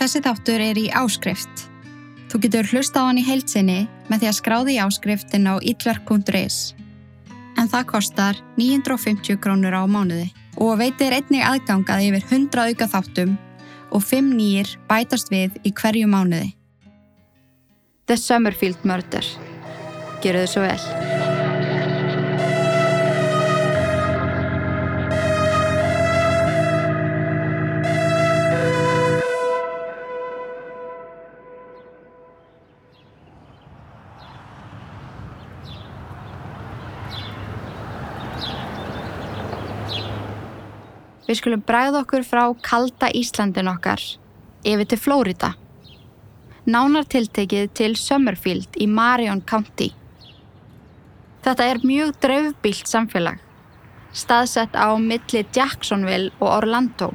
Þessi þáttur er í áskrift. Þú getur hlusta á hann í heilsinni með því að skráði í áskriftin á itverk.is. En það kostar 950 krónur á mánuði og veitir einnig aðgangað yfir 100 auka þáttum og 5 nýjir bætast við í hverju mánuði. The Summerfield Murder. Gjör þau svo vel. Við skulum bræða okkur frá kalda Íslandin okkar yfir til Flórida. Nánar tiltekið til Summerfield í Marion County. Þetta er mjög draufbílt samfélag, staðsett á milli Jacksonville og Orlando,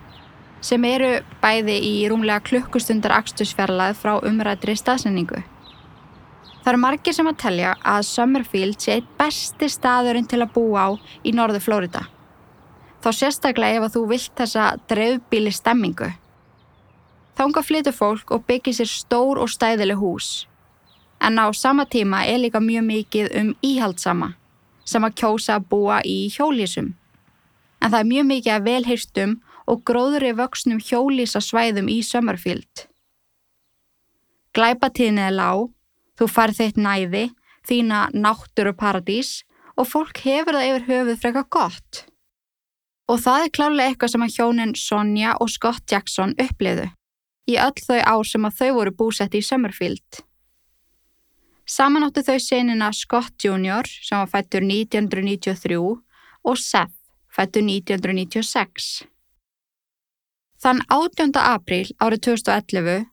sem eru bæði í rúmlega klukkustundar axtusfjarlað frá umrættri staðsendingu. Það eru margir sem að telja að Summerfield sé eitt besti staðurinn til að búa á í norðu Flórida þá sérstaklega ef að þú vilt þessa dreifbíli stemmingu. Þánga flytur fólk og byggir sér stór og stæðileg hús. En á sama tíma er líka mjög mikið um íhaldsama sem að kjósa að búa í hjólísum. En það er mjög mikið að velhyrstum og gróðri vöxnum hjólísasvæðum í Summerfield. Glæpatíðin er lág, þú farið þeitt næði, þína nátturu paradís og fólk hefur það yfir höfuð freka gott. Og það er klálega eitthvað sem að hjónin Sonja og Scott Jackson uppliðu í öll þau ár sem að þau voru búsett í Summerfield. Saman áttu þau senina Scott Jr. sem var fættur 1993 og Seth fættur 1996. Þann 18. apríl árið 2011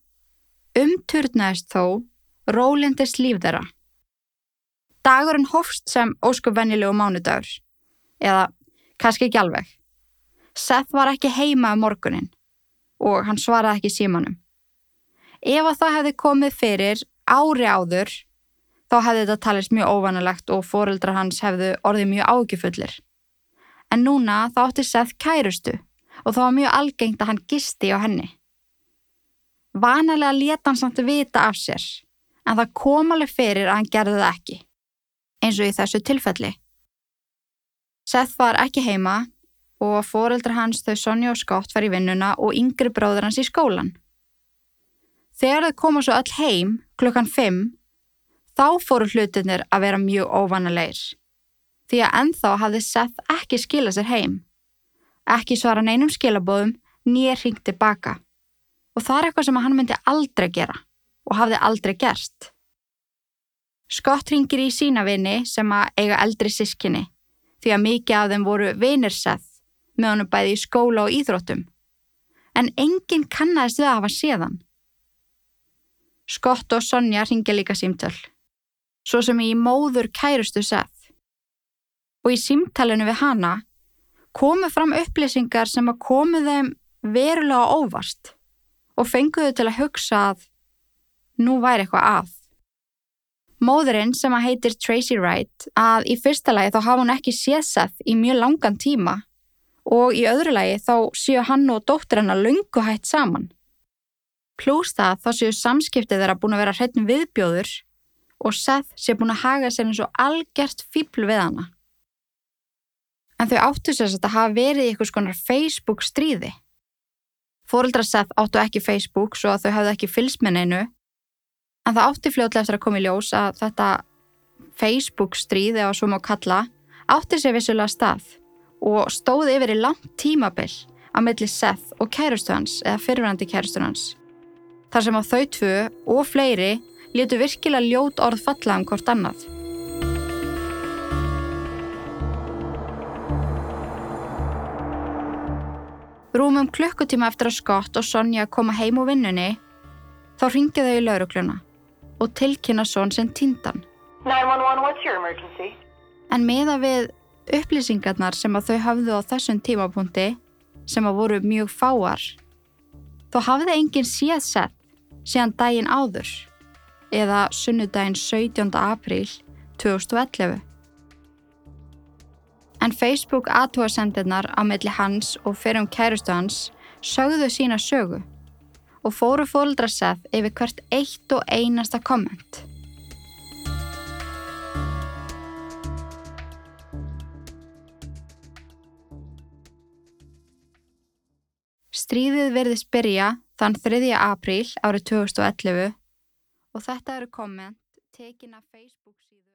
umturnaðist þó rólindist líf þeirra. Dagurinn hófst sem óskupvennilegu mánudagur, eða kannski ekki alveg. Seth var ekki heima um morgunin og hann svaraði ekki símanum. Ef að það hefði komið fyrir ári áður þá hefði þetta talist mjög óvanalegt og foreldra hans hefðu orðið mjög ágifullir. En núna þá átti Seth kærustu og það var mjög algengt að hann gisti á henni. Vanalega leta hann samt vita af sér en það kom alveg fyrir að hann gerði það ekki, eins og í þessu tilfelli. Seth var ekki heima og foreldra hans þau Sonja og Scott var í vinnuna og yngri bróður hans í skólan. Þegar þau koma svo öll heim klukkan 5, þá fóru hlutinir að vera mjög óvanalegir. Því að ennþá hafði Seth ekki skilað sér heim. Ekki svara neinum skilabóðum, nýja ringt tilbaka. Og það er eitthvað sem hann myndi aldrei gera og hafði aldrei gerst. Scott ringir í sína vini sem að eiga eldri sískinni því að mikið af þeim voru vinir Seth með honum bæði í skóla og íþróttum. En enginn kannast við að hafa séðan. Skott og Sonja ringja líka símtöl, svo sem í móður kærustu seth. Og í símtalenu við hana komu fram upplýsingar sem að komu þeim verulega óvast og fenguðu til að hugsa að nú væri eitthvað að. Móðurinn sem að heitir Tracy Wright að í fyrsta lagi þá hafa hún ekki séð seth í mjög langan tíma og í öðru lagi þá séu hann og dóttur hennar lungu hætt saman. Plús það þá séu samskiptið þeirra búin að vera hreitn viðbjóður og Seth sé búin að haga sér eins og algjört fíbl við hana. En þau áttu sér að hafa verið í eitthvað skonar Facebook stríði. Fóreldra Seth áttu ekki Facebook svo að þau hafði ekki neinu en það átti fljóðlega eftir að koma í ljós að þetta Facebook stríði eða svo má kalla átti sér vissulega stað og stóði yfir í langt tímabill á melli Seth og kærustu hans eða fyrirvændi kærustu hans. Þar sem á þau tvö og fleiri létu virkilega ljót orð falla um hvort annað. Rúmum klukkutíma eftir að Scott og Sonja koma heim úr vinnunni þá ringið þau í laurugluna og tilkynna Son sem tindan. En meða við upplýsingarnar sem að þau hafðu á þessum tímapunkti sem að voru mjög fáar þá hafði enginn séð sett síðan daginn áður eða sunnudaginn 17. apríl 2011. En Facebook aðtóasendirnar á milli hans og fyrir um kærustu hans sögðu sína sögu og fóru fóldra Seth yfir hvert eitt og einasta komment. Stríðið verðist byrja þann 3. apríl árið 2011 og þetta eru komment tekin af Facebook síðu